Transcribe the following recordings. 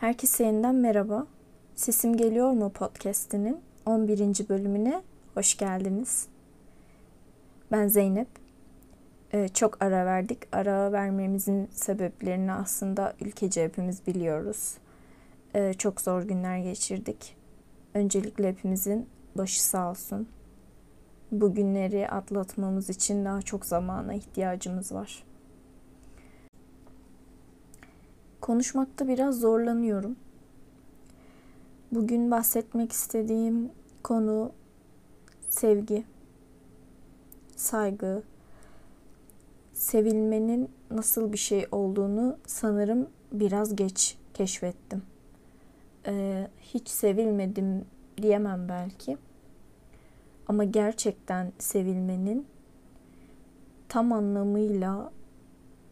Herkese yeniden merhaba. Sesim Geliyor mu podcast'inin 11. bölümüne hoş geldiniz. Ben Zeynep. Ee, çok ara verdik. Ara vermemizin sebeplerini aslında ülkece hepimiz biliyoruz. Ee, çok zor günler geçirdik. Öncelikle hepimizin başı sağ olsun. Bu günleri atlatmamız için daha çok zamana ihtiyacımız var. Konuşmakta biraz zorlanıyorum. Bugün bahsetmek istediğim konu sevgi, saygı, sevilmenin nasıl bir şey olduğunu sanırım biraz geç keşfettim. Ee, hiç sevilmedim diyemem belki. Ama gerçekten sevilmenin tam anlamıyla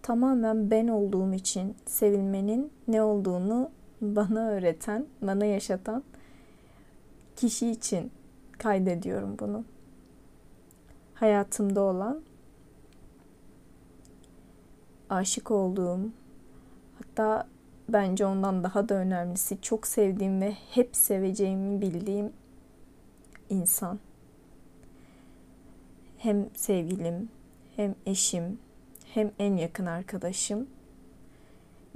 tamamen ben olduğum için sevilmenin ne olduğunu bana öğreten, bana yaşatan kişi için kaydediyorum bunu. Hayatımda olan aşık olduğum hatta bence ondan daha da önemlisi çok sevdiğim ve hep seveceğimi bildiğim insan. Hem sevgilim, hem eşim, hem en yakın arkadaşım.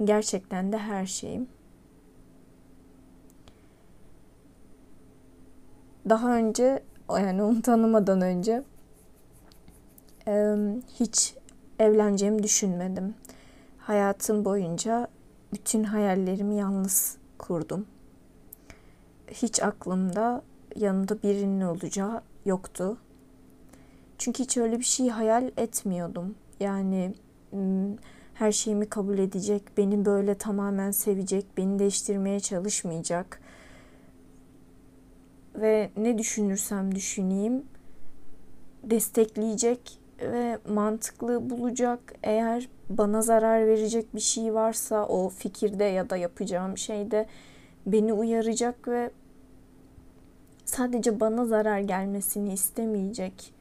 Gerçekten de her şeyim. Daha önce yani onu tanımadan önce hiç evleneceğimi düşünmedim. Hayatım boyunca bütün hayallerimi yalnız kurdum. Hiç aklımda yanımda birinin olacağı yoktu. Çünkü hiç öyle bir şey hayal etmiyordum. Yani her şeyimi kabul edecek, beni böyle tamamen sevecek, beni değiştirmeye çalışmayacak. Ve ne düşünürsem düşüneyim destekleyecek ve mantıklı bulacak. Eğer bana zarar verecek bir şey varsa o fikirde ya da yapacağım şeyde beni uyaracak ve sadece bana zarar gelmesini istemeyecek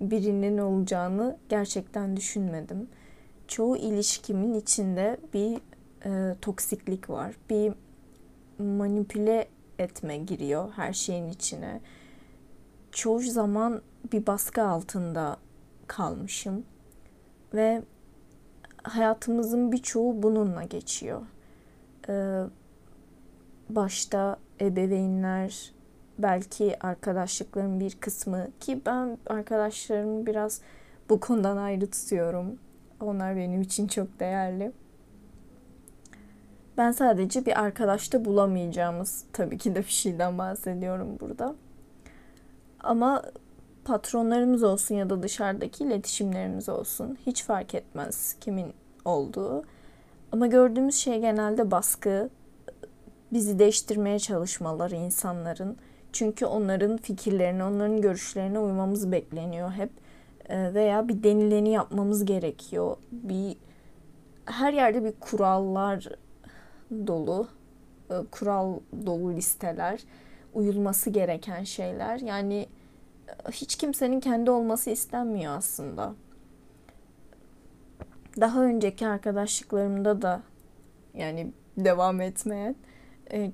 birinin olacağını gerçekten düşünmedim. Çoğu ilişkimin içinde bir e, toksiklik var. Bir manipüle etme giriyor her şeyin içine. Çoğu zaman bir baskı altında kalmışım ve hayatımızın birçoğu bununla geçiyor. Ee, başta ebeveynler, belki arkadaşlıkların bir kısmı ki ben arkadaşlarımı biraz bu konudan ayrı tutuyorum. Onlar benim için çok değerli. Ben sadece bir arkadaşta bulamayacağımız tabii ki de bir şeyden bahsediyorum burada. Ama patronlarımız olsun ya da dışarıdaki iletişimlerimiz olsun hiç fark etmez kimin olduğu. Ama gördüğümüz şey genelde baskı, bizi değiştirmeye çalışmaları insanların çünkü onların fikirlerine, onların görüşlerine uymamız bekleniyor hep. Ee, veya bir denileni yapmamız gerekiyor. Bir her yerde bir kurallar dolu, e, kural dolu listeler, uyulması gereken şeyler. Yani e, hiç kimsenin kendi olması istenmiyor aslında. Daha önceki arkadaşlıklarımda da yani devam etmeyen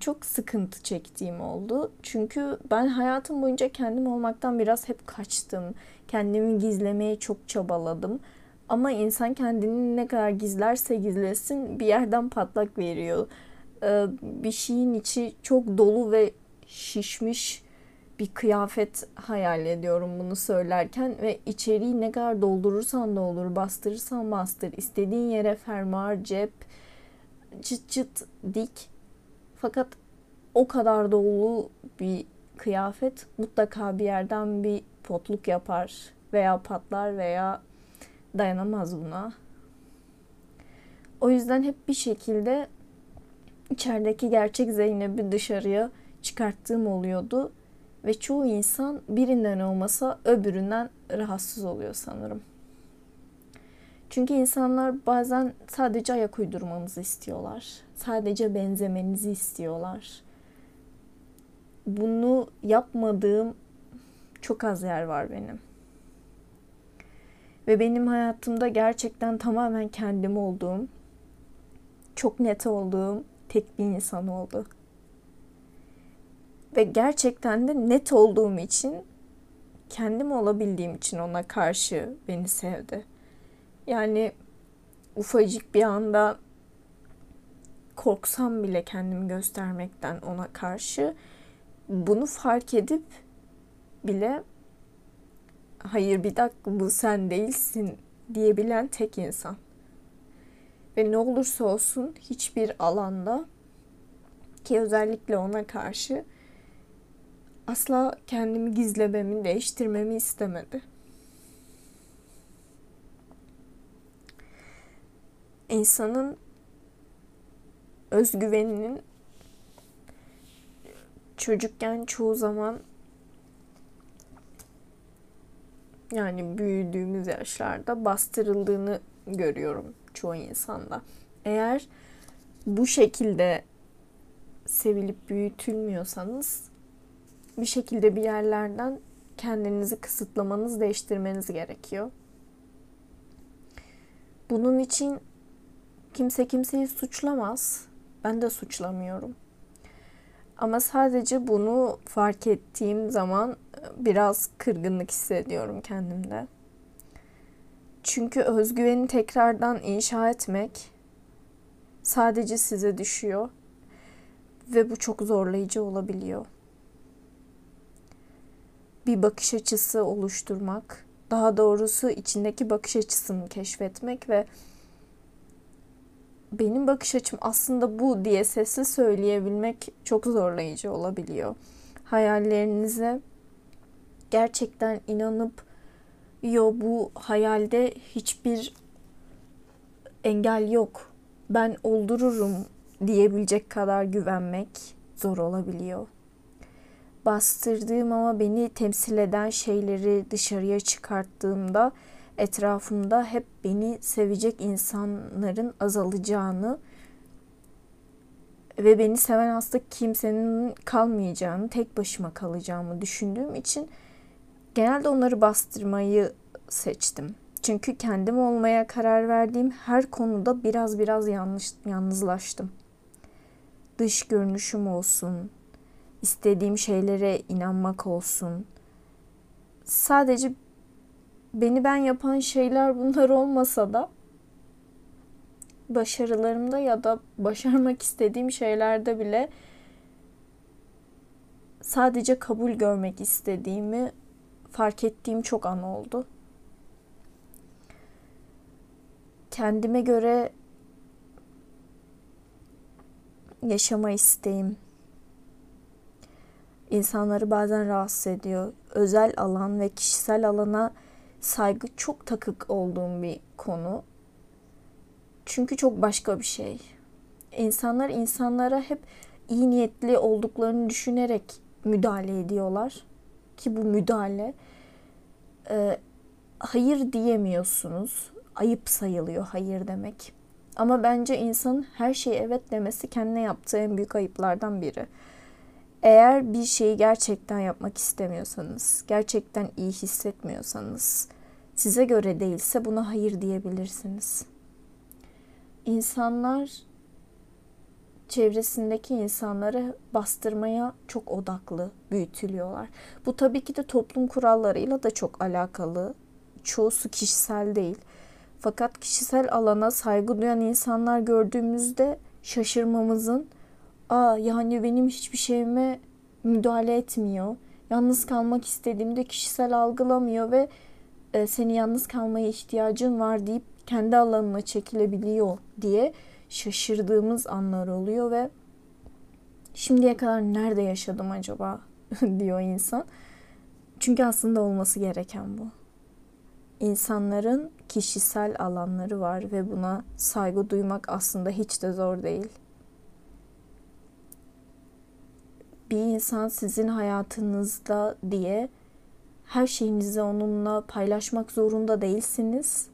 çok sıkıntı çektiğim oldu. Çünkü ben hayatım boyunca kendim olmaktan biraz hep kaçtım. Kendimi gizlemeye çok çabaladım. Ama insan kendini ne kadar gizlerse gizlesin bir yerden patlak veriyor. E, bir şeyin içi çok dolu ve şişmiş bir kıyafet hayal ediyorum bunu söylerken ve içeriği ne kadar doldurursan doldur, bastırırsan bastır, istediğin yere fermuar, cep, çıt çıt dik fakat o kadar dolu bir kıyafet mutlaka bir yerden bir potluk yapar veya patlar veya dayanamaz buna. O yüzden hep bir şekilde içerideki gerçek Zeynep'i dışarıya çıkarttığım oluyordu. Ve çoğu insan birinden olmasa öbüründen rahatsız oluyor sanırım. Çünkü insanlar bazen sadece ayak uydurmanızı istiyorlar. Sadece benzemenizi istiyorlar. Bunu yapmadığım çok az yer var benim. Ve benim hayatımda gerçekten tamamen kendim olduğum, çok net olduğum, tek bir insan oldu. Ve gerçekten de net olduğum için kendim olabildiğim için ona karşı beni sevdi. Yani ufacık bir anda korksam bile kendimi göstermekten ona karşı bunu fark edip bile hayır bir dakika bu sen değilsin diyebilen tek insan. Ve ne olursa olsun hiçbir alanda ki özellikle ona karşı asla kendimi gizlememi, değiştirmemi istemedi. İnsanın özgüveninin çocukken çoğu zaman yani büyüdüğümüz yaşlarda bastırıldığını görüyorum çoğu insanda. Eğer bu şekilde sevilip büyütülmüyorsanız bir şekilde bir yerlerden kendinizi kısıtlamanız, değiştirmeniz gerekiyor. Bunun için kimse kimseyi suçlamaz. Ben de suçlamıyorum. Ama sadece bunu fark ettiğim zaman biraz kırgınlık hissediyorum kendimde. Çünkü özgüveni tekrardan inşa etmek sadece size düşüyor ve bu çok zorlayıcı olabiliyor. Bir bakış açısı oluşturmak, daha doğrusu içindeki bakış açısını keşfetmek ve benim bakış açım aslında bu diye sesli söyleyebilmek çok zorlayıcı olabiliyor. Hayallerinize gerçekten inanıp yo bu hayalde hiçbir engel yok. Ben oldururum diyebilecek kadar güvenmek zor olabiliyor. Bastırdığım ama beni temsil eden şeyleri dışarıya çıkarttığımda etrafımda hep beni sevecek insanların azalacağını ve beni seven aslında kimsenin kalmayacağını, tek başıma kalacağımı düşündüğüm için genelde onları bastırmayı seçtim. Çünkü kendim olmaya karar verdiğim her konuda biraz biraz yanlış yalnızlaştım. Dış görünüşüm olsun, istediğim şeylere inanmak olsun. Sadece beni ben yapan şeyler bunlar olmasa da başarılarımda ya da başarmak istediğim şeylerde bile sadece kabul görmek istediğimi fark ettiğim çok an oldu. Kendime göre yaşama isteğim insanları bazen rahatsız ediyor. Özel alan ve kişisel alana saygı çok takık olduğum bir konu. Çünkü çok başka bir şey. İnsanlar insanlara hep iyi niyetli olduklarını düşünerek müdahale ediyorlar. Ki bu müdahale e, hayır diyemiyorsunuz. Ayıp sayılıyor hayır demek. Ama bence insanın her şeye evet demesi kendine yaptığı en büyük ayıplardan biri. Eğer bir şeyi gerçekten yapmak istemiyorsanız, gerçekten iyi hissetmiyorsanız, size göre değilse buna hayır diyebilirsiniz. İnsanlar çevresindeki insanları bastırmaya çok odaklı büyütülüyorlar. Bu tabii ki de toplum kurallarıyla da çok alakalı. Çoğusu kişisel değil. Fakat kişisel alana saygı duyan insanlar gördüğümüzde şaşırmamızın aa yani benim hiçbir şeyime müdahale etmiyor. Yalnız kalmak istediğimde kişisel algılamıyor ve e, seni yalnız kalmaya ihtiyacın var deyip kendi alanına çekilebiliyor diye şaşırdığımız anlar oluyor ve şimdiye kadar nerede yaşadım acaba diyor insan. Çünkü aslında olması gereken bu. İnsanların kişisel alanları var ve buna saygı duymak aslında hiç de zor değil. Bir insan sizin hayatınızda diye her şeyinizi onunla paylaşmak zorunda değilsiniz.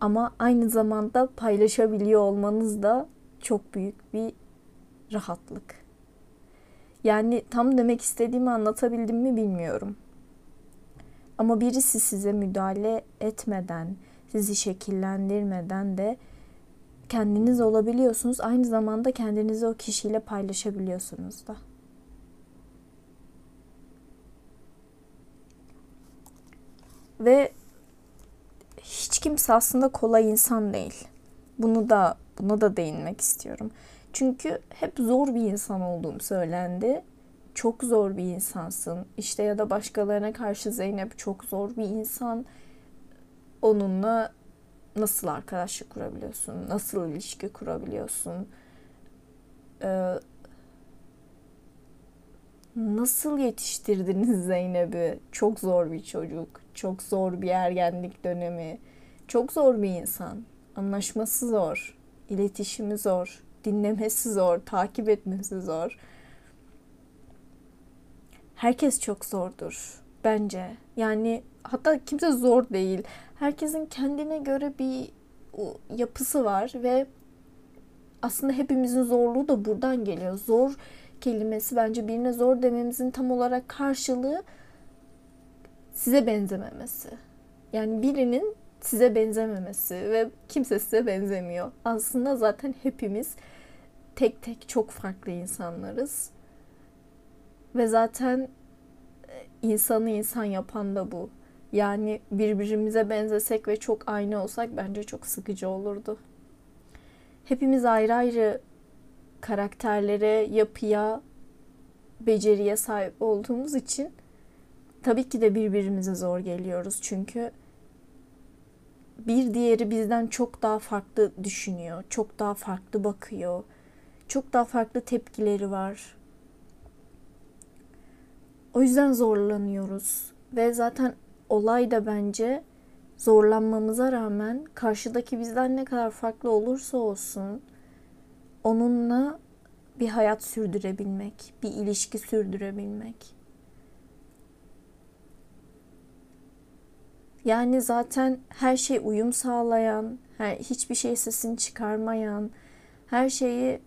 Ama aynı zamanda paylaşabiliyor olmanız da çok büyük bir rahatlık. Yani tam demek istediğimi anlatabildim mi bilmiyorum. Ama birisi size müdahale etmeden, sizi şekillendirmeden de kendiniz olabiliyorsunuz. Aynı zamanda kendinizi o kişiyle paylaşabiliyorsunuz da. Ve hiç kimse aslında kolay insan değil. Bunu da buna da değinmek istiyorum. Çünkü hep zor bir insan olduğum söylendi. Çok zor bir insansın. İşte ya da başkalarına karşı Zeynep çok zor bir insan. Onunla nasıl arkadaşlık kurabiliyorsun? Nasıl ilişki kurabiliyorsun? Ee, nasıl yetiştirdiniz Zeynep'i? Çok zor bir çocuk. Çok zor bir ergenlik dönemi. Çok zor bir insan. Anlaşması zor. iletişimi zor. Dinlemesi zor. Takip etmesi zor. Herkes çok zordur bence. Yani hatta kimse zor değil. Herkesin kendine göre bir yapısı var ve aslında hepimizin zorluğu da buradan geliyor. Zor kelimesi bence birine zor dememizin tam olarak karşılığı size benzememesi. Yani birinin size benzememesi ve kimse size benzemiyor. Aslında zaten hepimiz tek tek çok farklı insanlarız. Ve zaten e, insanı insan yapan da bu. Yani birbirimize benzesek ve çok aynı olsak bence çok sıkıcı olurdu. Hepimiz ayrı ayrı karakterlere, yapıya, beceriye sahip olduğumuz için tabii ki de birbirimize zor geliyoruz. Çünkü bir diğeri bizden çok daha farklı düşünüyor, çok daha farklı bakıyor, çok daha farklı tepkileri var. O yüzden zorlanıyoruz ve zaten olay da bence zorlanmamıza rağmen karşıdaki bizden ne kadar farklı olursa olsun onunla bir hayat sürdürebilmek, bir ilişki sürdürebilmek. Yani zaten her şey uyum sağlayan, her, hiçbir şey sesini çıkarmayan, her şeyi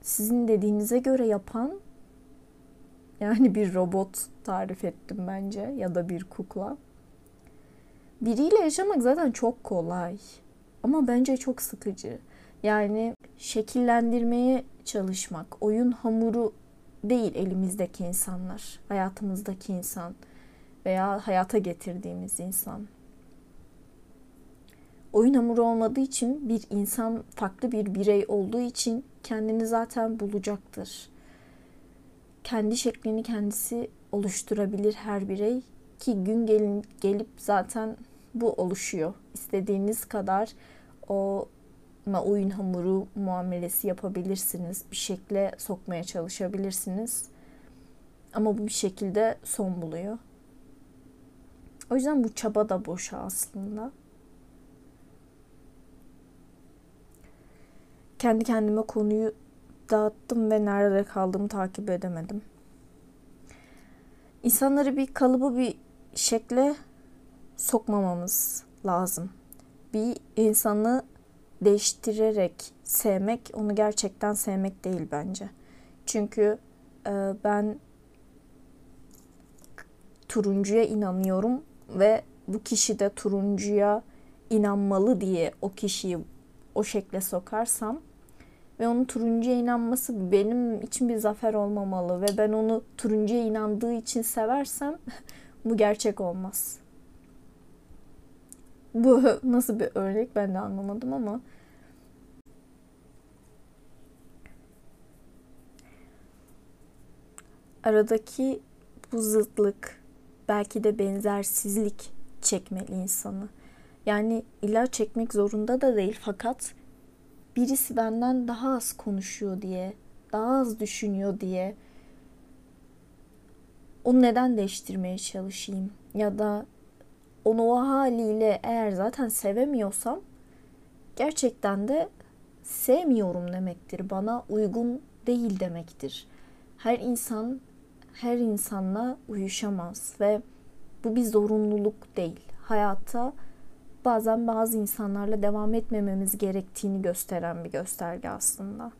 sizin dediğinize göre yapan yani bir robot tarif ettim bence ya da bir kukla. Biriyle yaşamak zaten çok kolay ama bence çok sıkıcı. Yani şekillendirmeye çalışmak, oyun hamuru değil elimizdeki insanlar, hayatımızdaki insan veya hayata getirdiğimiz insan oyun hamuru olmadığı için bir insan farklı bir birey olduğu için kendini zaten bulacaktır. Kendi şeklini kendisi oluşturabilir her birey ki gün gelin, gelip zaten bu oluşuyor. İstediğiniz kadar o oyun hamuru muamelesi yapabilirsiniz. Bir şekle sokmaya çalışabilirsiniz. Ama bu bir şekilde son buluyor. O yüzden bu çaba da boşa aslında. kendi kendime konuyu dağıttım ve nerede kaldığımı takip edemedim. İnsanları bir kalıbı bir şekle sokmamamız lazım. Bir insanı değiştirerek sevmek onu gerçekten sevmek değil bence. Çünkü e, ben turuncuya inanıyorum ve bu kişi de turuncuya inanmalı diye o kişiyi o şekle sokarsam ve onun turuncuya inanması benim için bir zafer olmamalı ve ben onu turuncuya inandığı için seversem bu gerçek olmaz. Bu nasıl bir örnek ben de anlamadım ama aradaki bu zıtlık belki de benzersizlik çekmeli insanı. Yani illa çekmek zorunda da değil fakat birisi benden daha az konuşuyor diye, daha az düşünüyor diye onu neden değiştirmeye çalışayım? Ya da onu o haliyle eğer zaten sevemiyorsam gerçekten de sevmiyorum demektir. Bana uygun değil demektir. Her insan her insanla uyuşamaz ve bu bir zorunluluk değil. Hayatta bazen bazı insanlarla devam etmememiz gerektiğini gösteren bir gösterge aslında.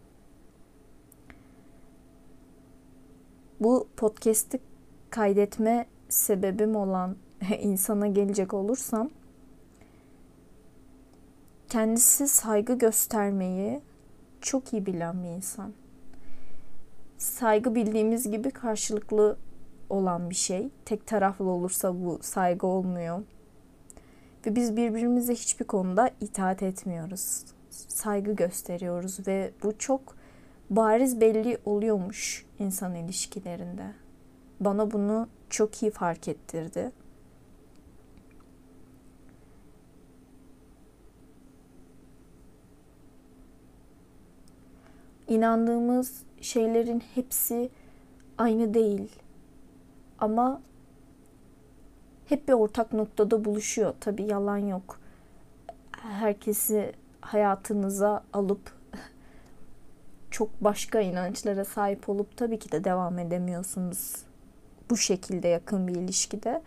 Bu podcast'i kaydetme sebebim olan insana gelecek olursam kendisi saygı göstermeyi çok iyi bilen bir insan. Saygı bildiğimiz gibi karşılıklı olan bir şey. Tek taraflı olursa bu saygı olmuyor. Ve biz birbirimize hiçbir konuda itaat etmiyoruz. Saygı gösteriyoruz ve bu çok bariz belli oluyormuş insan ilişkilerinde. Bana bunu çok iyi fark ettirdi. İnandığımız şeylerin hepsi aynı değil. Ama hep bir ortak noktada buluşuyor. Tabii yalan yok. Herkesi hayatınıza alıp çok başka inançlara sahip olup tabii ki de devam edemiyorsunuz bu şekilde yakın bir ilişkide.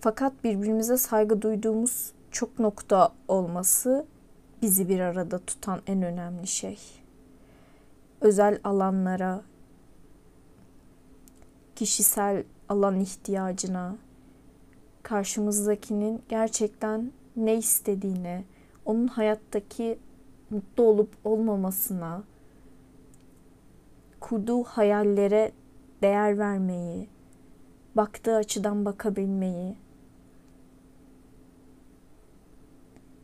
Fakat birbirimize saygı duyduğumuz çok nokta olması bizi bir arada tutan en önemli şey. Özel alanlara, kişisel alan ihtiyacına, karşımızdakinin gerçekten ne istediğine, onun hayattaki mutlu olup olmamasına, kurduğu hayallere değer vermeyi, baktığı açıdan bakabilmeyi,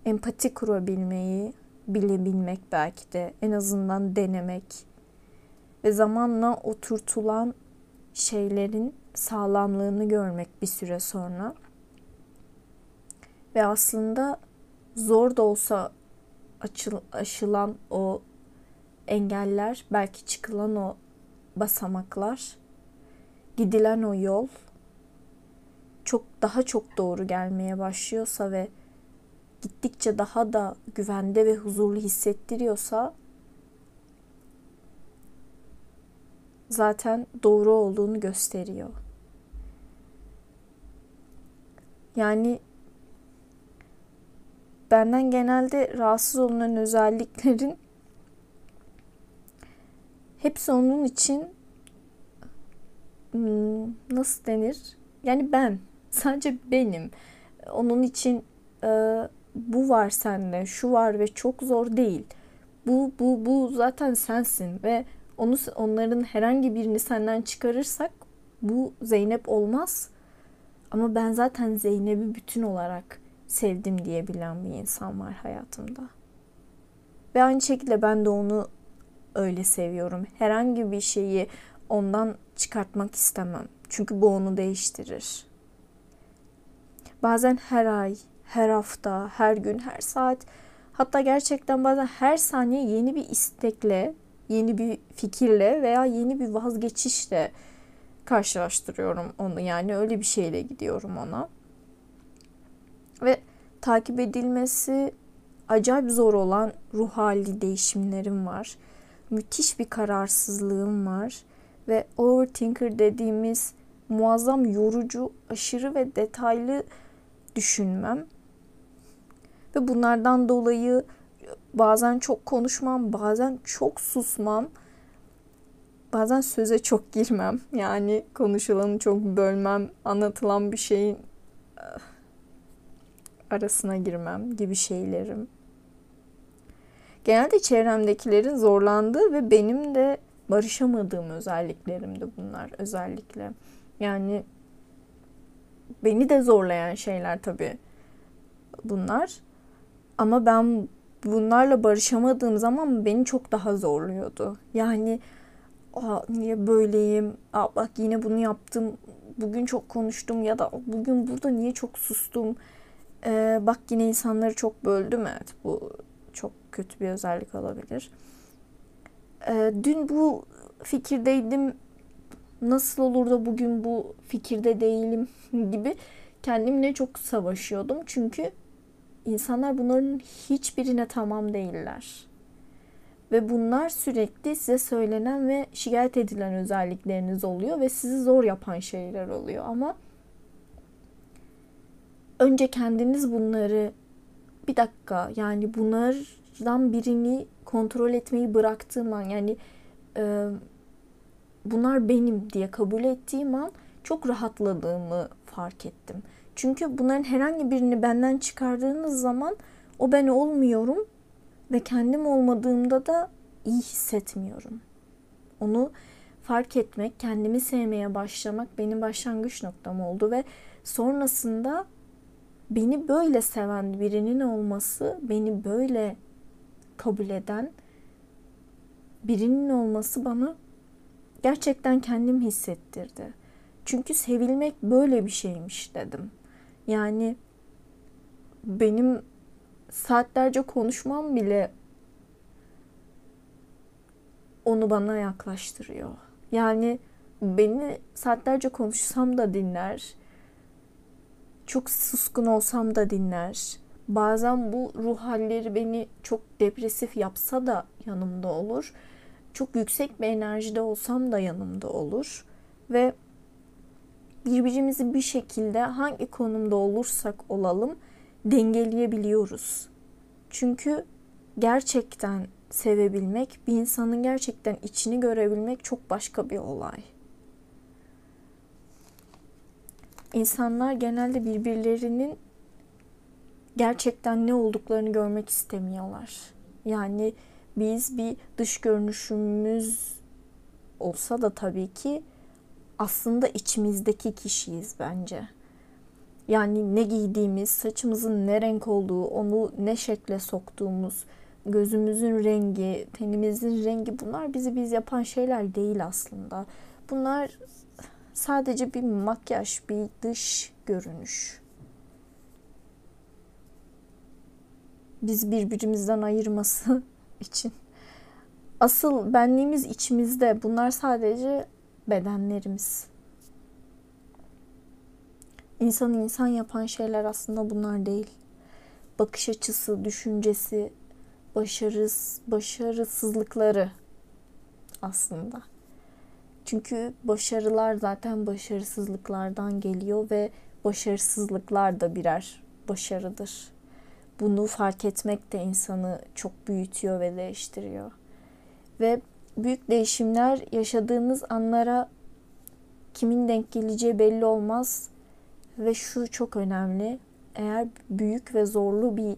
empati kurabilmeyi bilebilmek belki de en azından denemek ve zamanla oturtulan şeylerin sağlamlığını görmek bir süre sonra. Ve aslında zor da olsa açıl, aşılan o engeller, belki çıkılan o basamaklar, gidilen o yol çok daha çok doğru gelmeye başlıyorsa ve gittikçe daha da güvende ve huzurlu hissettiriyorsa zaten doğru olduğunu gösteriyor. Yani benden genelde rahatsız olunan özelliklerin hepsi onun için hmm, nasıl denir? Yani ben. Sadece benim. Onun için e, bu var sende, şu var ve çok zor değil. Bu bu bu zaten sensin ve onu onların herhangi birini senden çıkarırsak bu Zeynep olmaz. Ama ben zaten Zeynep'i bütün olarak sevdim diyebilen bir insan var hayatımda. Ve aynı şekilde ben de onu öyle seviyorum. Herhangi bir şeyi ondan çıkartmak istemem. Çünkü bu onu değiştirir. Bazen her ay, her hafta, her gün, her saat hatta gerçekten bazen her saniye yeni bir istekle, yeni bir fikirle veya yeni bir vazgeçişle karşılaştırıyorum onu. Yani öyle bir şeyle gidiyorum ona. Ve takip edilmesi acayip zor olan ruh hali değişimlerim var. Müthiş bir kararsızlığım var ve overthinker dediğimiz muazzam yorucu, aşırı ve detaylı düşünmem. Ve bunlardan dolayı bazen çok konuşmam, bazen çok susmam. Bazen söze çok girmem. Yani konuşulanı çok bölmem, anlatılan bir şeyin eh, arasına girmem gibi şeylerim. Genelde çevremdekilerin zorlandığı ve benim de barışamadığım özelliklerim de bunlar özellikle. Yani beni de zorlayan şeyler tabii bunlar. Ama ben bunlarla barışamadığım zaman beni çok daha zorluyordu. Yani niye böyleyim? Aa, bak yine bunu yaptım. Bugün çok konuştum ya da bugün burada niye çok sustum? Ee, bak yine insanları çok böldüm. Evet bu çok kötü bir özellik olabilir. Ee, dün bu fikirdeydim. Nasıl olur da bugün bu fikirde değilim gibi kendimle çok savaşıyordum. Çünkü insanlar bunların hiçbirine tamam değiller. Ve bunlar sürekli size söylenen ve şikayet edilen özellikleriniz oluyor ve sizi zor yapan şeyler oluyor. Ama önce kendiniz bunları bir dakika yani bunlardan birini kontrol etmeyi bıraktığım an yani e, bunlar benim diye kabul ettiğim an çok rahatladığımı fark ettim. Çünkü bunların herhangi birini benden çıkardığınız zaman O ben olmuyorum ve kendim olmadığımda da iyi hissetmiyorum. Onu fark etmek, kendimi sevmeye başlamak benim başlangıç noktam oldu ve sonrasında beni böyle seven birinin olması, beni böyle kabul eden birinin olması bana gerçekten kendim hissettirdi. Çünkü sevilmek böyle bir şeymiş dedim. Yani benim saatlerce konuşmam bile onu bana yaklaştırıyor. Yani beni saatlerce konuşsam da dinler. Çok suskun olsam da dinler. Bazen bu ruh halleri beni çok depresif yapsa da yanımda olur. Çok yüksek bir enerjide olsam da yanımda olur. Ve birbirimizi bir şekilde hangi konumda olursak olalım dengeleyebiliyoruz. Çünkü gerçekten sevebilmek, bir insanın gerçekten içini görebilmek çok başka bir olay. İnsanlar genelde birbirlerinin gerçekten ne olduklarını görmek istemiyorlar. Yani biz bir dış görünüşümüz olsa da tabii ki aslında içimizdeki kişiyiz bence. Yani ne giydiğimiz, saçımızın ne renk olduğu, onu ne şekle soktuğumuz, gözümüzün rengi, tenimizin rengi bunlar bizi biz yapan şeyler değil aslında. Bunlar sadece bir makyaj, bir dış görünüş. Biz birbirimizden ayırması için. Asıl benliğimiz içimizde. Bunlar sadece bedenlerimiz. İnsanı insan yapan şeyler aslında bunlar değil. Bakış açısı, düşüncesi, başarız, başarısızlıkları aslında. Çünkü başarılar zaten başarısızlıklardan geliyor ve başarısızlıklar da birer başarıdır. Bunu fark etmek de insanı çok büyütüyor ve değiştiriyor. Ve büyük değişimler yaşadığınız anlara kimin denk geleceği belli olmaz ve şu çok önemli. Eğer büyük ve zorlu bir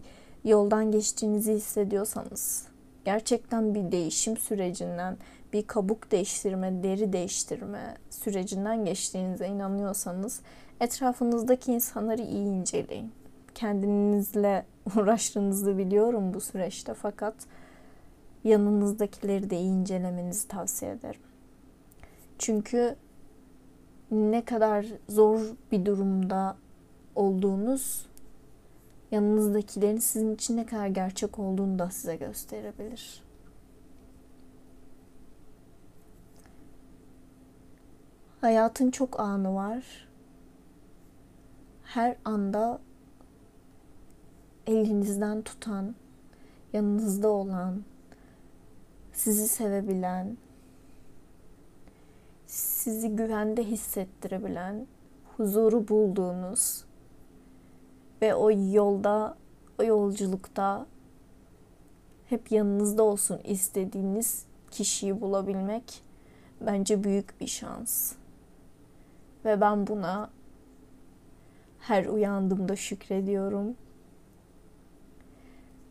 yoldan geçtiğinizi hissediyorsanız, gerçekten bir değişim sürecinden, bir kabuk değiştirme, deri değiştirme sürecinden geçtiğinize inanıyorsanız etrafınızdaki insanları iyi inceleyin. Kendinizle uğraştığınızı biliyorum bu süreçte fakat yanınızdakileri de iyi incelemenizi tavsiye ederim. Çünkü ne kadar zor bir durumda olduğunuz yanınızdakilerin sizin için ne kadar gerçek olduğunu da size gösterebilir. Hayatın çok anı var. Her anda elinizden tutan, yanınızda olan, sizi sevebilen, sizi güvende hissettirebilen, huzuru bulduğunuz ve o yolda, o yolculukta hep yanınızda olsun istediğiniz kişiyi bulabilmek bence büyük bir şans. Ve ben buna her uyandığımda şükrediyorum.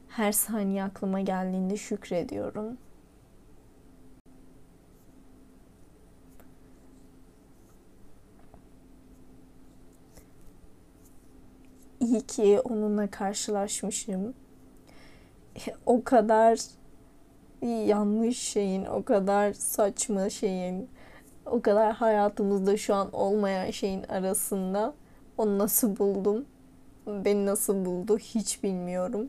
Her saniye aklıma geldiğinde şükrediyorum. İyi ki onunla karşılaşmışım. O kadar yanlış şeyin, o kadar saçma şeyin, o kadar hayatımızda şu an olmayan şeyin arasında onu nasıl buldum, beni nasıl buldu hiç bilmiyorum.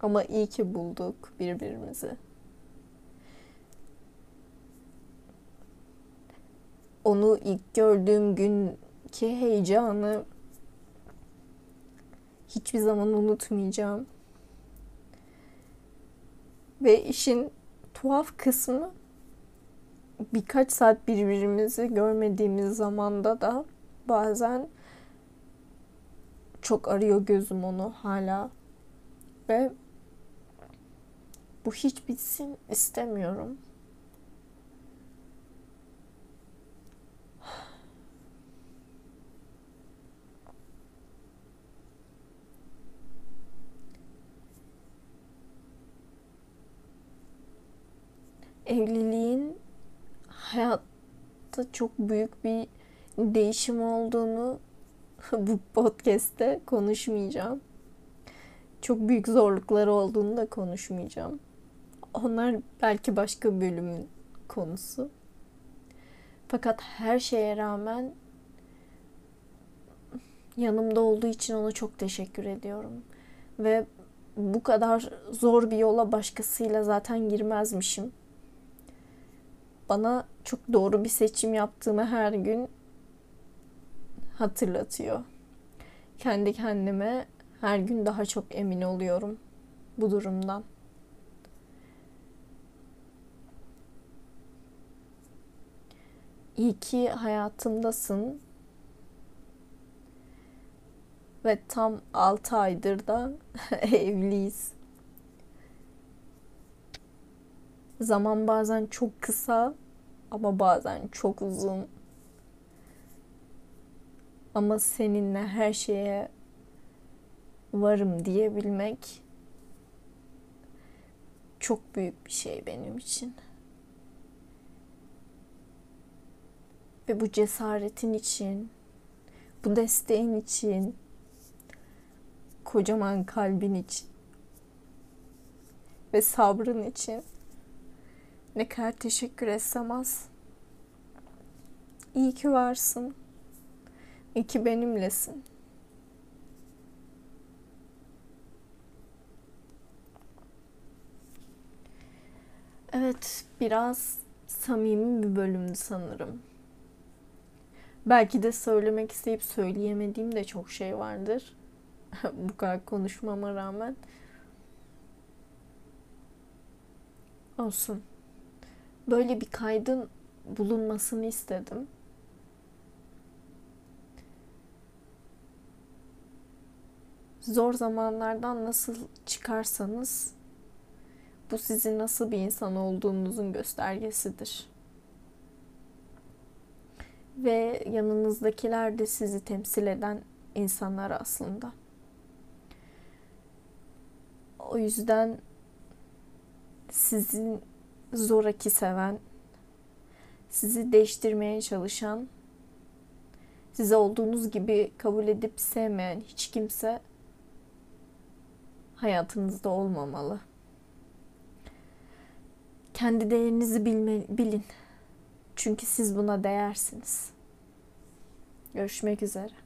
Ama iyi ki bulduk birbirimizi. Onu ilk gördüğüm günkü heyecanı hiçbir zaman unutmayacağım. Ve işin tuhaf kısmı birkaç saat birbirimizi görmediğimiz zamanda da bazen çok arıyor gözüm onu hala. Ve bu hiç bitsin istemiyorum. Evliliğin hayatta çok büyük bir değişim olduğunu bu podcast'te konuşmayacağım. Çok büyük zorlukları olduğunu da konuşmayacağım. Onlar belki başka bölümün konusu. Fakat her şeye rağmen yanımda olduğu için ona çok teşekkür ediyorum. Ve bu kadar zor bir yola başkasıyla zaten girmezmişim. Bana çok doğru bir seçim yaptığımı her gün hatırlatıyor. Kendi kendime her gün daha çok emin oluyorum bu durumdan. İyi ki hayatımdasın. Ve tam 6 aydır da evliyiz. Zaman bazen çok kısa ama bazen çok uzun. Ama seninle her şeye varım diyebilmek çok büyük bir şey benim için. Ve bu cesaretin için, bu desteğin için, kocaman kalbin için ve sabrın için ne kadar teşekkür etsem az. İyi ki varsın. İyi ki benimlesin. Evet, biraz samimi bir bölümdü sanırım. Belki de söylemek isteyip söyleyemediğim de çok şey vardır. Bu kadar konuşmama rağmen. Olsun. Böyle bir kaydın bulunmasını istedim. Zor zamanlardan nasıl çıkarsanız bu sizin nasıl bir insan olduğunuzun göstergesidir. Ve yanınızdakiler de sizi temsil eden insanlar aslında. O yüzden sizin zoraki seven, sizi değiştirmeye çalışan, size olduğunuz gibi kabul edip sevmeyen hiç kimse hayatınızda olmamalı. Kendi değerinizi bilme, bilin. Çünkü siz buna değersiniz. Görüşmek üzere.